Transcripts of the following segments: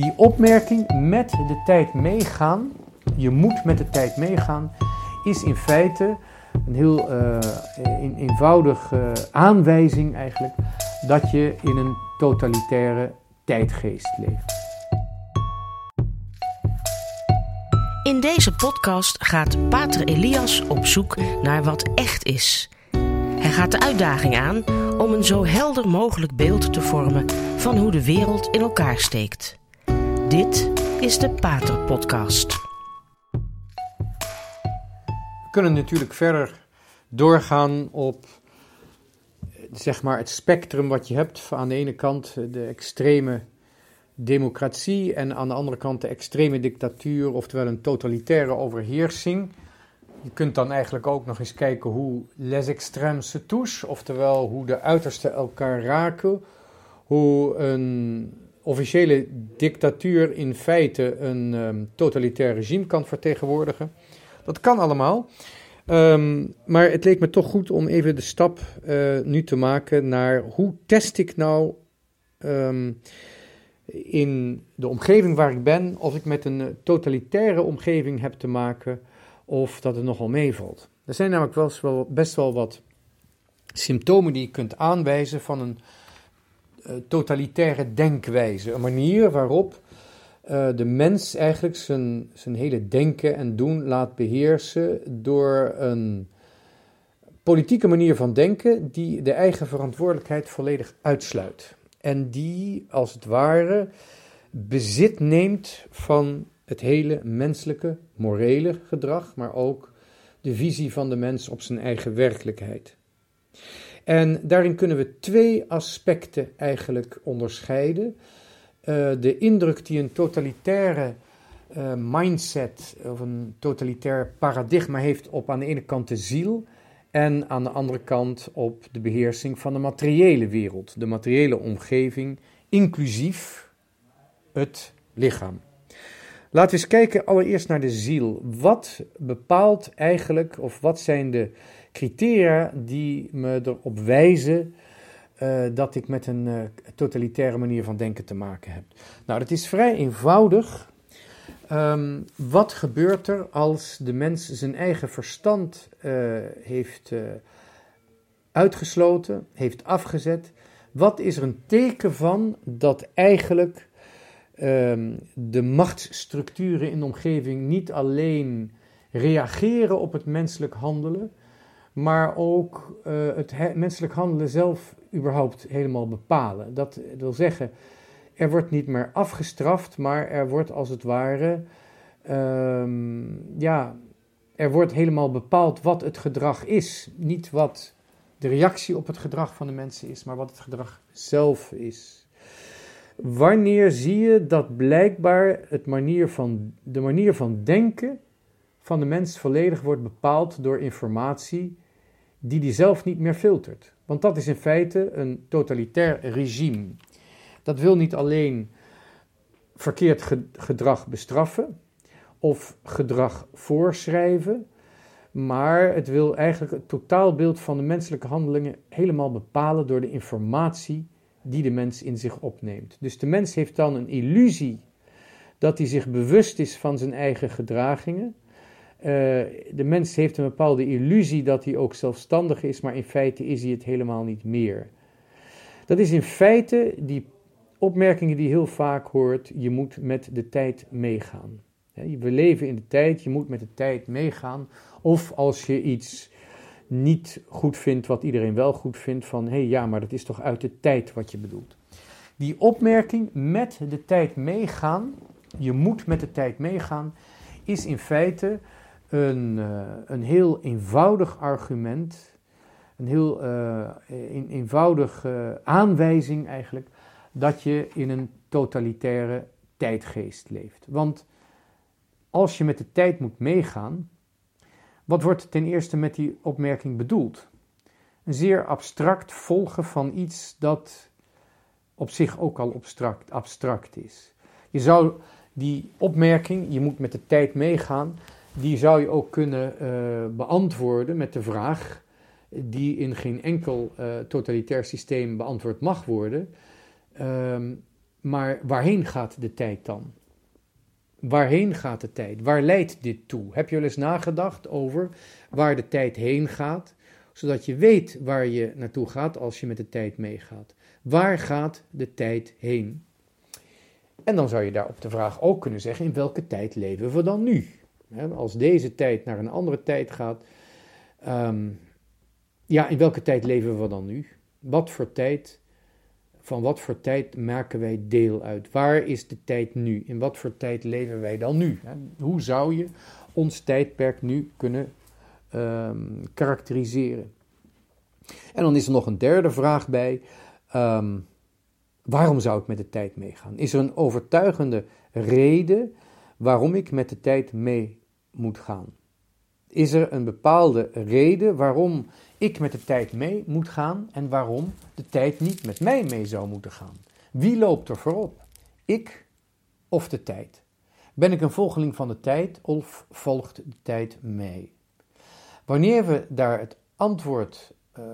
Die opmerking met de tijd meegaan, je moet met de tijd meegaan, is in feite een heel uh, eenvoudige aanwijzing eigenlijk dat je in een totalitaire tijdgeest leeft. In deze podcast gaat Pater Elias op zoek naar wat echt is. Hij gaat de uitdaging aan om een zo helder mogelijk beeld te vormen van hoe de wereld in elkaar steekt. Dit is de Pater Podcast. We kunnen natuurlijk verder doorgaan op zeg maar het spectrum wat je hebt. Aan de ene kant de extreme democratie en aan de andere kant de extreme dictatuur, oftewel een totalitaire overheersing. Je kunt dan eigenlijk ook nog eens kijken hoe les extrêmes se touchent, oftewel hoe de uitersten elkaar raken, hoe een officiële dictatuur in feite een um, totalitair regime kan vertegenwoordigen. Dat kan allemaal. Um, maar het leek me toch goed om even de stap uh, nu te maken naar hoe test ik nou um, in de omgeving waar ik ben, of ik met een totalitaire omgeving heb te maken, of dat het nogal meevalt. Er zijn namelijk wel, best wel wat symptomen die je kunt aanwijzen van een totalitaire denkwijze. Een manier waarop uh, de mens eigenlijk zijn, zijn hele denken en doen laat beheersen door een politieke manier van denken die de eigen verantwoordelijkheid volledig uitsluit. En die als het ware bezit neemt van het hele menselijke, morele gedrag, maar ook de visie van de mens op zijn eigen werkelijkheid. En daarin kunnen we twee aspecten eigenlijk onderscheiden. Uh, de indruk die een totalitaire uh, mindset of een totalitair paradigma heeft op aan de ene kant de ziel en aan de andere kant op de beheersing van de materiële wereld, de materiële omgeving, inclusief het lichaam. Laten we eens kijken allereerst naar de ziel. Wat bepaalt eigenlijk, of wat zijn de criteria die me erop wijzen uh, dat ik met een uh, totalitaire manier van denken te maken heb? Nou, dat is vrij eenvoudig. Um, wat gebeurt er als de mens zijn eigen verstand uh, heeft uitgesloten, heeft afgezet? Wat is er een teken van dat eigenlijk um, de machtsstructuren in de omgeving niet alleen reageren op het menselijk handelen, maar ook uh, het menselijk handelen zelf überhaupt helemaal bepalen. Dat wil zeggen, er wordt niet meer afgestraft, maar er wordt als het ware, um, ja, er wordt helemaal bepaald wat het gedrag is. Niet wat de reactie op het gedrag van de mensen is, maar wat het gedrag zelf is. Wanneer zie je dat blijkbaar het manier van, de manier van denken van de mens volledig wordt bepaald door informatie die die zelf niet meer filtert? Want dat is in feite een totalitair regime. Dat wil niet alleen verkeerd gedrag bestraffen of gedrag voorschrijven, maar het wil eigenlijk het totaalbeeld van de menselijke handelingen helemaal bepalen door de informatie die de mens in zich opneemt. Dus de mens heeft dan een illusie dat hij zich bewust is van zijn eigen gedragingen. Uh, de mens heeft een bepaalde illusie dat hij ook zelfstandig is, maar in feite is hij het helemaal niet meer. Dat is in feite die opmerkingen die heel vaak hoort: je moet met de tijd meegaan. We leven in de tijd, je moet met de tijd meegaan. Of als je iets niet goed vindt wat iedereen wel goed vindt, van hé hey, ja, maar dat is toch uit de tijd wat je bedoelt. Die opmerking met de tijd meegaan, je moet met de tijd meegaan, is in feite een, uh, een heel eenvoudig argument, een heel een, eenvoudige uh, aanwijzing eigenlijk, dat je in een totalitaire tijdgeest leeft. Want als je met de tijd moet meegaan, wat wordt ten eerste met die opmerking bedoeld? Een zeer abstract volgen van iets dat op zich ook al abstract, abstract is. Je zou die opmerking, je moet met de tijd meegaan, die zou je ook kunnen uh, beantwoorden met de vraag, die in geen enkel uh, totalitair systeem beantwoord mag worden. Um, maar waarheen gaat de tijd dan? Waarheen gaat de tijd? Waar leidt dit toe? Heb je wel eens nagedacht over waar de tijd heen gaat, zodat je weet waar je naartoe gaat als je met de tijd meegaat? Waar gaat de tijd heen? En dan zou je daar op de vraag ook kunnen zeggen: in welke tijd leven we dan nu? Als deze tijd naar een andere tijd gaat, ehm, ja, in welke tijd leven we dan nu? Wat voor tijd, van wat voor tijd maken wij deel uit? Waar is de tijd nu? In wat voor tijd leven wij dan nu? Hoe zou je ons tijdperk nu kunnen um, karakteriseren? En dan is er nog een derde vraag bij. Ehm, waarom zou ik met de tijd meegaan? Is er een overtuigende reden waarom ik met de tijd mee moet gaan? Is er een bepaalde reden waarom ik met de tijd mee moet gaan en waarom de tijd niet met mij mee zou moeten gaan? Wie loopt er voorop? Ik of de tijd? Ben ik een volgeling van de tijd of volgt de tijd mij? Wanneer we daar het antwoord uh,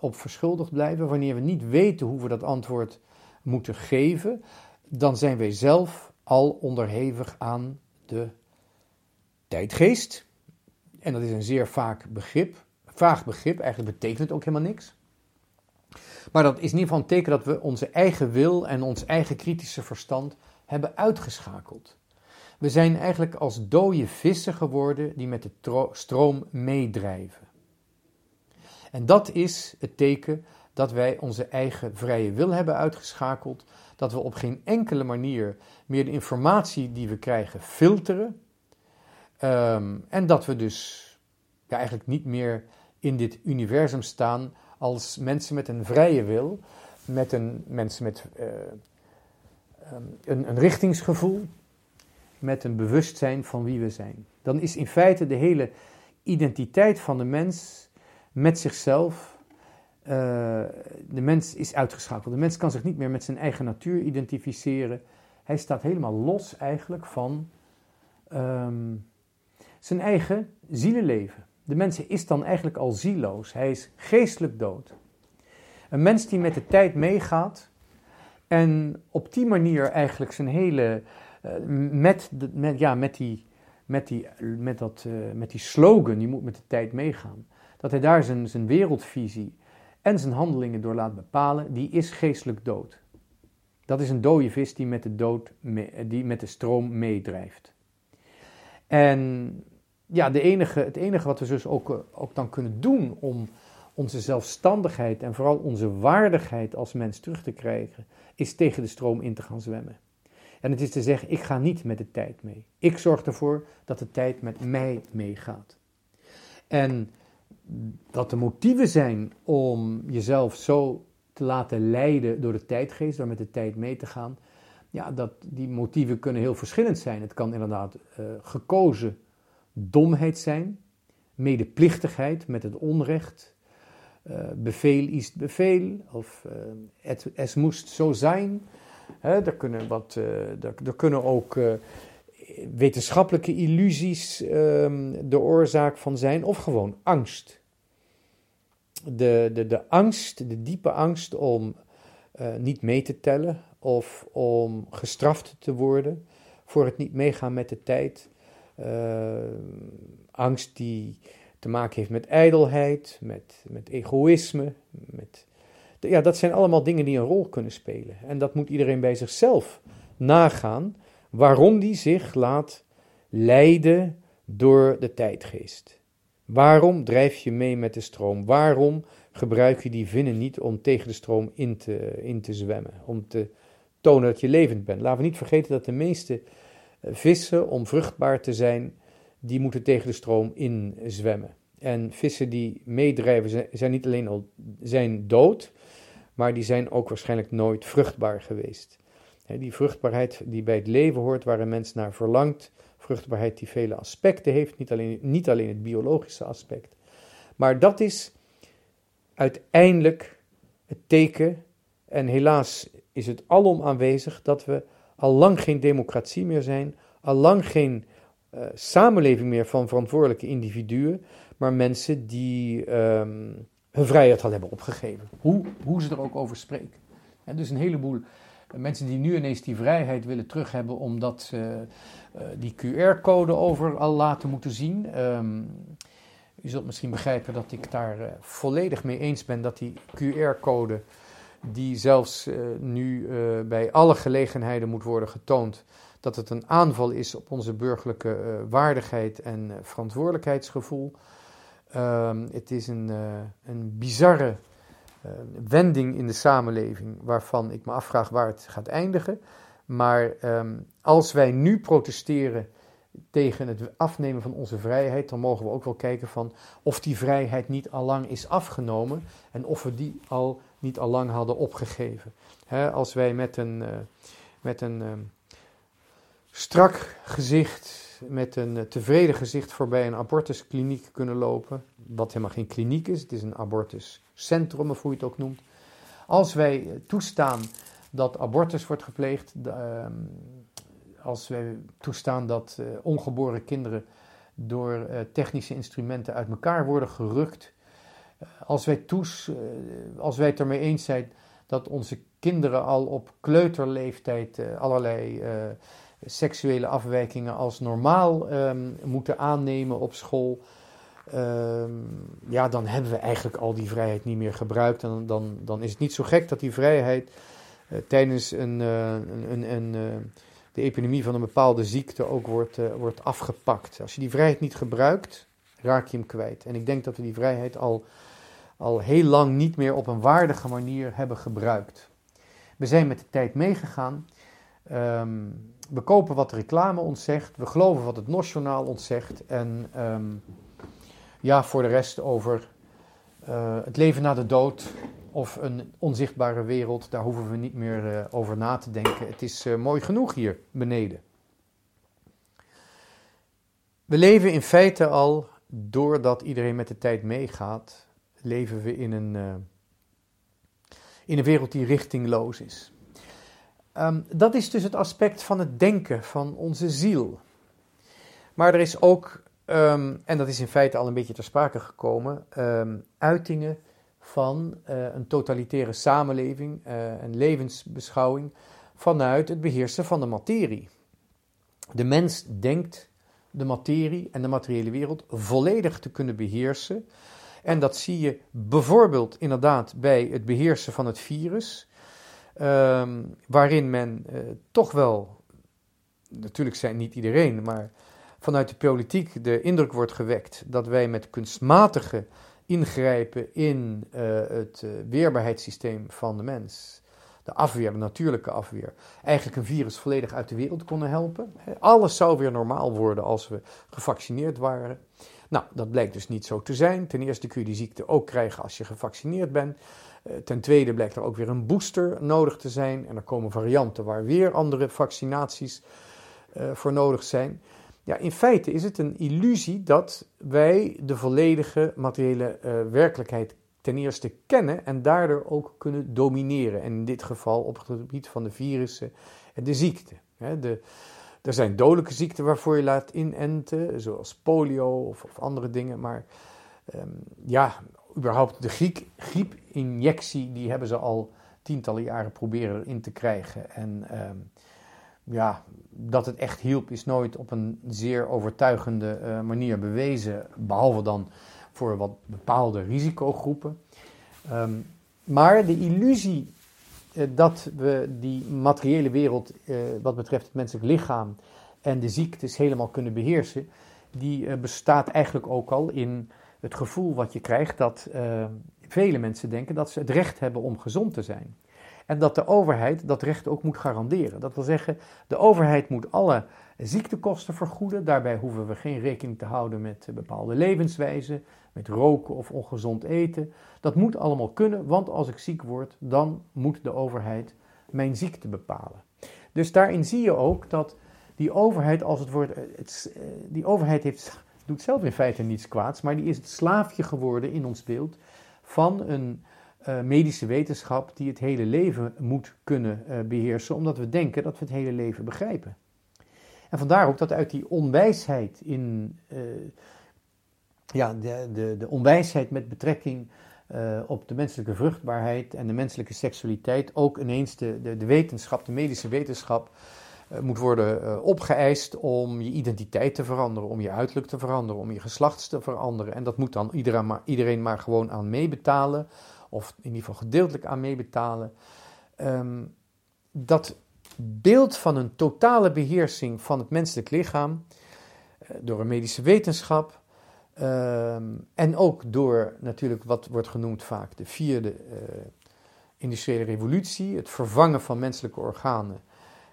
op verschuldigd blijven, wanneer we niet weten hoe we dat antwoord moeten geven, dan zijn wij zelf al onderhevig aan de tijdgeest. En dat is een zeer vaak begrip, vaag begrip, eigenlijk betekent het ook helemaal niks. Maar dat is in ieder geval een teken dat we onze eigen wil en ons eigen kritische verstand hebben uitgeschakeld. We zijn eigenlijk als dode vissen geworden die met de stroom meedrijven. En dat is het teken dat wij onze eigen vrije wil hebben uitgeschakeld, dat we op geen enkele manier meer de informatie die we krijgen filteren, Ehm, en dat we dus ja, eigenlijk niet meer in dit universum staan als mensen met een vrije wil, met een, mensen met uh, een, een richtingsgevoel, met een bewustzijn van wie we zijn. Dan is in feite de hele identiteit van de mens met zichzelf. Uh, de mens is uitgeschakeld. De mens kan zich niet meer met zijn eigen natuur identificeren. Hij staat helemaal los eigenlijk van um, zijn eigen zielenleven. De mens is dan eigenlijk al zieloos. Hij is geestelijk dood. Een mens die met de tijd meegaat en op die manier eigenlijk zijn hele. Uh, met, met, ja, met, die, met, die, met, dat, uh, met die slogan, je moet met de tijd meegaan. Dat hij daar zijn, zijn wereldvisie en zijn handelingen door laat bepalen, die is geestelijk dood. Dat is een dode vis die met de, dood die met de stroom meedrijft. En ja, de enige, het enige wat we dus ook, eh, ook dan kunnen doen om onze zelfstandigheid en vooral onze waardigheid als mens terug te krijgen, is tegen de stroom in te gaan zwemmen. En het is te zeggen, ik ga niet met de tijd mee. Ik zorg ervoor dat de tijd met mij meegaat. En dat de motieven zijn om jezelf zo te laten leiden door de tijdgeest, door met de tijd mee te gaan, ja, dat, die motieven kunnen heel verschillend zijn. Het kan inderdaad uh, gekozen domheid zijn, medeplichtigheid met het onrecht, uh, bevel is bevel, of uh, het, es moest zo zijn. Hè, daar, kunnen wat, uh, kunnen ook wetenschappelijke illusies um, de oorzaak van zijn, of gewoon angst. De, de, de angst, de diepe angst om niet mee te tellen of om gestraft te worden voor het niet meegaan met de tijd. Uh, angst die te maken heeft met ijdelheid, met, met egoïsme. Met, ja, dat zijn allemaal dingen die een rol kunnen spelen. En dat moet iedereen bij zichzelf nagaan waarom die zich laat leiden door de tijdgeest. Waarom drijf je mee met de stroom? Waarom gebruik je die vinnen niet om tegen de stroom in te, in te zwemmen? Om te tonen dat je levend bent. Laten we niet vergeten dat de meeste vissen, om vruchtbaar te zijn, die moeten tegen de stroom in zwemmen. En vissen die meedrijven zijn niet alleen al zijn dood, maar die zijn ook waarschijnlijk nooit vruchtbaar geweest. Die vruchtbaarheid die bij het leven hoort, waar een mens naar verlangt, vruchtbaarheid die vele aspecten heeft, niet alleen, niet alleen het biologische aspect. Maar dat is uiteindelijk het teken, en helaas is het alom aanwezig, dat we al lang geen democratie meer zijn, al lang geen uh, samenleving meer van verantwoordelijke individuen, maar mensen die um, hun vrijheid al hebben opgegeven. Hoe, hoe ze er ook over spreken. En dus een heleboel mensen die nu ineens die vrijheid willen terug hebben omdat ze die QR-code overal laten moeten zien. Ehm, u zult misschien begrijpen dat ik daar volledig mee eens ben dat die QR-code, die zelfs nu bij alle gelegenheden moet worden getoond, dat het een aanval is op onze burgerlijke uh, waardigheid en verantwoordelijkheidsgevoel. Um, het is een, een bizarre wending in de samenleving waarvan ik me afvraag waar het gaat eindigen. Maar um, als wij nu protesteren tegen het afnemen van onze vrijheid, dan mogen we ook wel kijken van of die vrijheid niet al lang is afgenomen en of we die al niet al lang hadden opgegeven. Als wij met een, met een um, strak gezicht, met een eh, tevreden gezicht voorbij een abortuskliniek kunnen lopen. Wat helemaal geen kliniek is, het is een abortuscentrum, of hoe je het ook noemt. Als wij eh, toestaan dat abortus wordt gepleegd, ehm, als wij toestaan dat ongeboren kinderen door technische instrumenten uit elkaar worden gerukt, als wij, toes, als wij het ermee eens zijn dat onze kinderen al op kleuterleeftijd allerlei seksuele afwijkingen als normaal um, moeten aannemen op school. Um, ja, dan hebben we eigenlijk al die vrijheid niet meer gebruikt. En dan, dan is het niet zo gek dat die vrijheid tijdens een, een, een, de epidemie van een bepaalde ziekte ook wordt, wordt afgepakt. Als je die vrijheid niet gebruikt, raak je hem kwijt. En ik denk dat we die vrijheid al, al heel lang niet meer op een waardige manier hebben gebruikt. We zijn met de tijd meegegaan. Um, we kopen wat de reclame ons zegt, we geloven wat het Nationaal ons zegt en um, ja, voor de rest over uh, het leven na de dood of een onzichtbare wereld, daar hoeven we niet meer uh, over na te denken. Het is uh, mooi genoeg hier beneden. We leven in feite al, doordat iedereen met de tijd meegaat, leven we in een, in een wereld die richtingloos is. Um, dat is dus het aspect van het denken, van onze ziel. Maar er is ook, um, en dat is in feite al een beetje ter sprake gekomen, um, uitingen van uh, een totalitaire samenleving uh, en levensbeschouwing vanuit het beheersen van de materie. De mens denkt de materie en de materiële wereld volledig te kunnen beheersen. En dat zie je bijvoorbeeld inderdaad bij het beheersen van het virus. Um, waarin men uh, toch wel, natuurlijk zijn niet iedereen, maar vanuit de politiek de indruk wordt gewekt dat wij met kunstmatige ingrijpen in uh, het uh, weerbaarheidssysteem van de mens, de afweer, de natuurlijke afweer, eigenlijk een virus volledig uit de wereld konden helpen. Alles zou weer normaal worden als we gevaccineerd waren. Nou, dat blijkt dus niet zo te zijn. Ten eerste kun je die ziekte ook krijgen als je gevaccineerd bent. Eh, ten tweede blijkt er ook weer een booster nodig te zijn. En er komen varianten waar weer andere vaccinaties uh, voor nodig zijn. Ja, in feite is het een illusie dat wij de volledige materiële uh, werkelijkheid ten eerste kennen en daardoor ook kunnen domineren. En in dit geval op het gebied van de virussen en de ziekten. De, er zijn dodelijke ziekten waarvoor je laat inenten, zoals polio of, of andere dingen. Maar um, ja, überhaupt de griep, griepinjectie, die hebben ze al tientallen jaren proberen in te krijgen. En um, ja, dat het echt hielp is nooit op een zeer overtuigende uh, manier bewezen, behalve dan voor wat bepaalde risicogroepen. Um, maar de illusie dat we die materiële wereld, uh, wat betreft het menselijk lichaam en de ziektes helemaal kunnen beheersen, die bestaat eigenlijk ook al in het gevoel wat je krijgt dat vele mensen denken dat ze het recht hebben om gezond te zijn. En dat de overheid dat recht ook moet garanderen. Dat wil zeggen, de overheid moet alle ziektekosten vergoeden. Daarbij hoeven we geen rekening te houden met bepaalde levenswijzen, met roken of ongezond eten. Dat moet allemaal kunnen, want als ik ziek word, dan moet de overheid mijn ziekte bepalen. Dus daarin zie je ook dat die overheid, als het wordt, het, eh, die overheid heeft doet zelf in feite niets kwaads, maar die is het slaafje geworden in ons beeld van een uh, medische wetenschap die het hele leven moet kunnen uh, beheersen, omdat we denken dat we het hele leven begrijpen. En vandaar ook dat uit die onwijsheid in, uh, ja, de, de, de onwijsheid met betrekking op de menselijke vruchtbaarheid en de menselijke seksualiteit ook ineens de, de, wetenschap, de medische wetenschap, moet worden opgeëist om je identiteit te veranderen, om je uiterlijk te veranderen, om je geslachts te veranderen. En dat moet dan iedereen maar, iedereen maar gewoon aan meebetalen, of in ieder geval gedeeltelijk aan meebetalen. Um, dat beeld van een totale beheersing van het menselijk lichaam door een medische wetenschap Um, en ook door natuurlijk wat wordt genoemd vaak de vierde uh, industriële revolutie, het vervangen van menselijke organen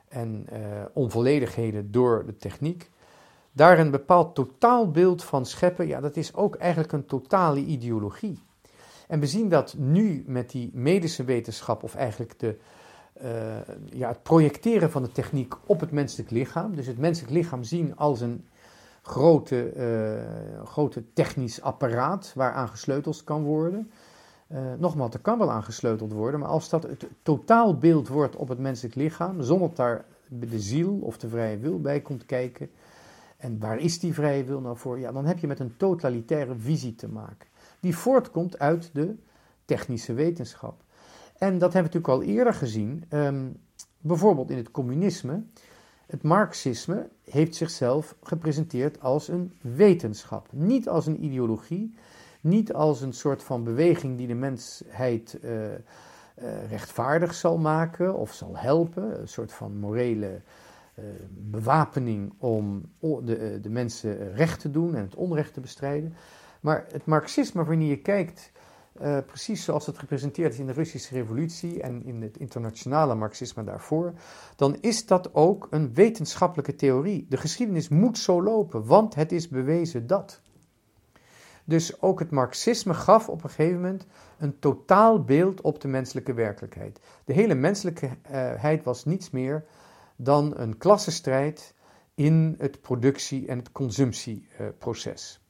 en uh, onvolledigheden door de techniek. Daar een bepaald totaalbeeld van scheppen, ja, dat is ook eigenlijk een totale ideologie. En we zien dat nu met die medische wetenschap, of eigenlijk de, uh, ja, het projecteren van de techniek op het menselijk lichaam. Dus het menselijk lichaam zien als een grote, uh, grote technisch apparaat waaraan gesleuteld kan worden. Uh, nogmaals, er kan wel aan gesleuteld worden, maar als dat het totaalbeeld wordt op het menselijk lichaam, zonder dat daar de ziel of de vrije wil bij komt kijken, en waar is die vrije wil nou voor? Ja, dan heb je met een totalitaire visie te maken, die voortkomt uit de technische wetenschap. En dat hebben we natuurlijk al eerder gezien, um, bijvoorbeeld in het communisme. Het Marxisme heeft zichzelf gepresenteerd als een wetenschap, niet als een ideologie, niet als een soort van beweging die de mensheid uh, uh, rechtvaardig zal maken of zal helpen, een soort van morele uh, bewapening om de, de mensen recht te doen en het onrecht te bestrijden. Maar het Marxisme, wanneer je kijkt uh, precies zoals het gepresenteerd is in de Russische revolutie en in het internationale marxisme daarvoor, dan is dat ook een wetenschappelijke theorie. De geschiedenis moet zo lopen, want het is bewezen dat. Dus ook het marxisme gaf op een gegeven moment een totaal beeld op de menselijke werkelijkheid. De hele menselijkheid was niets meer dan een klassenstrijd in het productie- en het consumptieproces.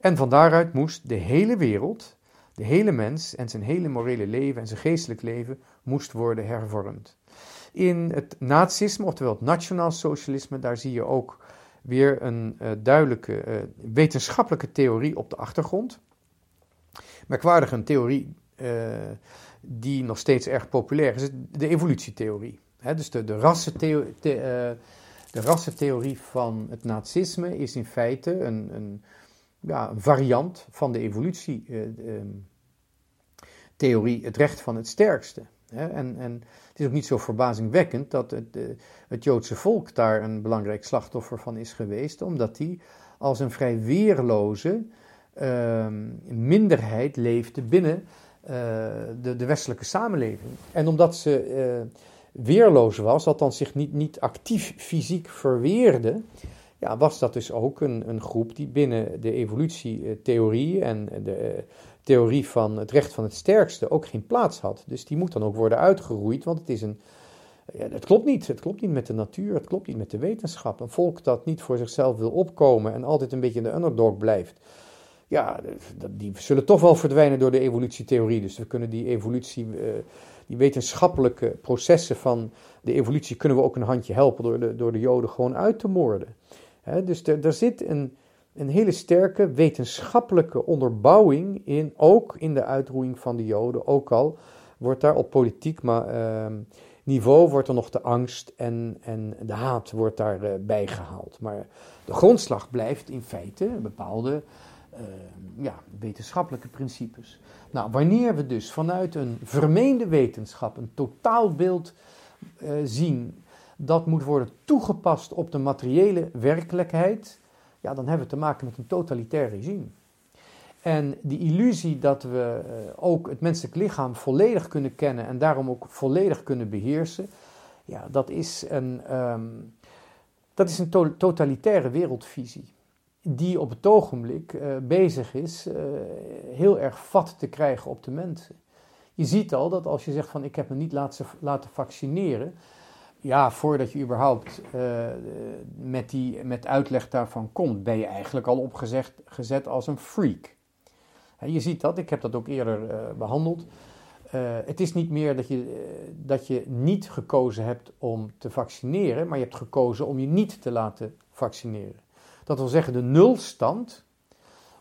En van daaruit moest de hele wereld, de hele mens en zijn hele morele leven en zijn geestelijk leven moest worden hervormd. In het nazisme, oftewel het nationaal socialisme, daar zie je ook weer een uh, duidelijke uh, wetenschappelijke theorie op de achtergrond. Merkwaardig een theorie uh, die nog steeds erg populair is, de evolutietheorie. He, dus de, de, de rassentheorie van het nazisme is in feite een, een ja, een variant van de evolutietheorie, ehm, het recht van het sterkste. En, en, het is ook niet zo verbazingwekkend dat het, het, Joodse volk daar een belangrijk slachtoffer van is geweest, omdat die als een vrij weerloze uh, minderheid leefde binnen uh, de, de, westelijke samenleving. En omdat ze uh, weerloos was, althans zich niet, niet actief fysiek verweerde, ja, was dat dus ook een, een groep die binnen de evolutietheorie en de eh, theorie van het recht van het sterkste ook geen plaats had. Dus die moet dan ook worden uitgeroeid, want het is een. Ja, het klopt niet. Het klopt niet met de natuur, het klopt niet met de wetenschap. Een volk dat niet voor zichzelf wil opkomen en altijd een beetje de underdog blijft. Ja, die zullen toch wel verdwijnen door de evolutietheorie. Dus we kunnen die evolutie, eh, die wetenschappelijke processen van de evolutie, kunnen we ook een handje helpen door de, door de Joden gewoon uit te moorden dus er, zit een, een hele sterke wetenschappelijke onderbouwing in, ook in de uitroeiing van de Joden. Ook al wordt daar op politiek maar, uh, niveau wordt er nog de angst en, en de haat wordt daarbij uh, bijgehaald. Maar de grondslag blijft in feite bepaalde uh, ja, wetenschappelijke principes. Nou, wanneer we dus vanuit een vermeende wetenschap een totaalbeeld uh, zien dat moet worden toegepast op de materiële werkelijkheid, ja, dan hebben we te maken met een totalitair regime. En die illusie dat we uh, ook het menselijk lichaam volledig kunnen kennen en daarom ook volledig kunnen beheersen, ja, dat is een, um, dat is een to totalitaire wereldvisie. Die op het ogenblik uh, bezig is uh, heel erg vat te krijgen op de mensen. Je ziet al dat als je zegt van ik heb me niet laten, laten vaccineren, ja, voordat je überhaupt uh, met, die, met uitleg daarvan komt, ben je eigenlijk al opgezet gezet als een freak. je ziet dat, ik heb dat ook eerder uh, behandeld. Uh, het is niet meer dat je, dat je niet gekozen hebt om te vaccineren, maar je hebt gekozen om je niet te laten vaccineren. Dat wil zeggen, de nulstand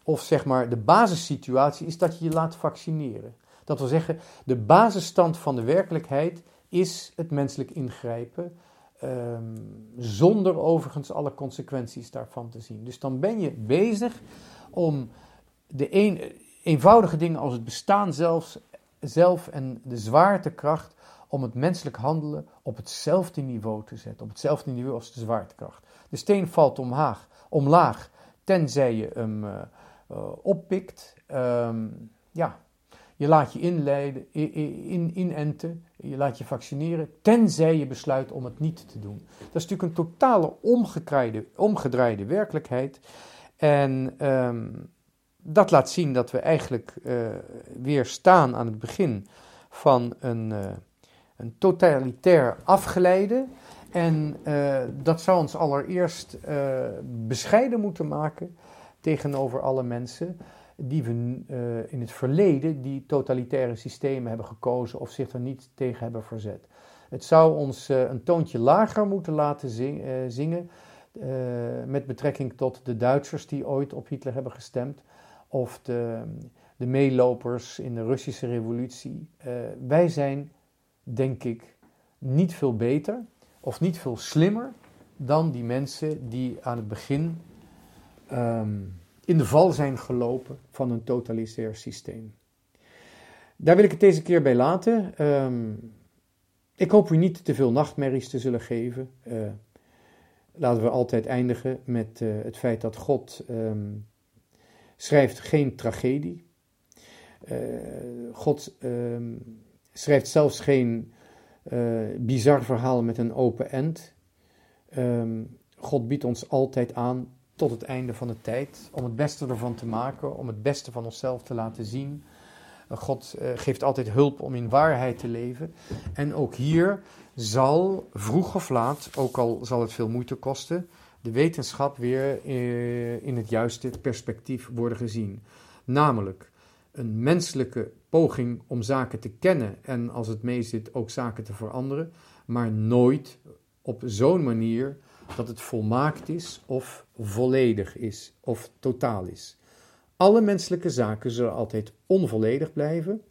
of zeg maar de basissituatie, is dat je je laat vaccineren. Dat wil zeggen, de basisstand van de werkelijkheid is het menselijk ingrijpen. Ehm, zonder overigens alle consequenties daarvan te zien. Dus dan ben je bezig om de een, eenvoudige dingen als het bestaan zelfs, zelf en de zwaartekracht, om het menselijk handelen op hetzelfde niveau te zetten. Op hetzelfde niveau als de zwaartekracht. De steen valt omlaag, omlaag tenzij je hem uh, uh, oppikt. Um, ja, je laat je inleiden, in, inenten, je laat je vaccineren, tenzij je besluit om het niet te doen. Dat is natuurlijk een totale omgedraaide, werkelijkheid. En um, dat laat zien dat we eigenlijk uh, weer staan aan het begin van een, uh, een totalitair afgeleide. En uh, dat zou ons allereerst bescheiden moeten maken tegenover alle mensen die we uh, in het verleden die totalitaire systemen hebben gekozen of zich er niet tegen hebben verzet. Het zou ons uh, een toontje lager moeten laten uh, zingen met betrekking tot de Duitsers die ooit op Hitler hebben gestemd of de, de meelopers in de Russische revolutie. wij zijn, denk ik, niet veel beter of niet veel slimmer dan die mensen die aan het begin um, in de val zijn gelopen van een totalitair systeem. Daar wil ik het deze keer bij laten. Um, ik hoop u niet te veel nachtmerries te zullen geven. Uh, laten we altijd eindigen met uh, het feit dat God um, schrijft geen tragedie. Uh, God um, schrijft zelfs geen bizar verhaal met een open end. God biedt ons altijd aan tot het einde van de tijd. Om het beste ervan te maken, om het beste van onszelf te laten zien. Eh, God uh, geeft altijd hulp om in waarheid te leven. En ook hier zal vroeg of laat, ook al zal het veel moeite kosten, de wetenschap weer uh, in het juiste perspectief worden gezien. Namelijk een menselijke poging om zaken te kennen en als het meezit ook zaken te veranderen, maar nooit op zo'n manier dat het volmaakt is of volledig is of totaal is. Alle menselijke zaken zullen altijd onvolledig blijven.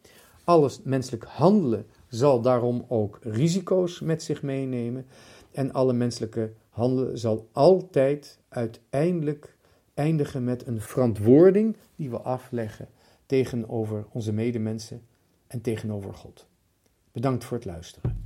Alles menselijk handelen zal daarom ook risico's met zich meenemen. En alle menselijke handelen zal altijd uiteindelijk eindigen met een verantwoording die we afleggen tegenover onze medemensen en tegenover God. Bedankt voor het luisteren.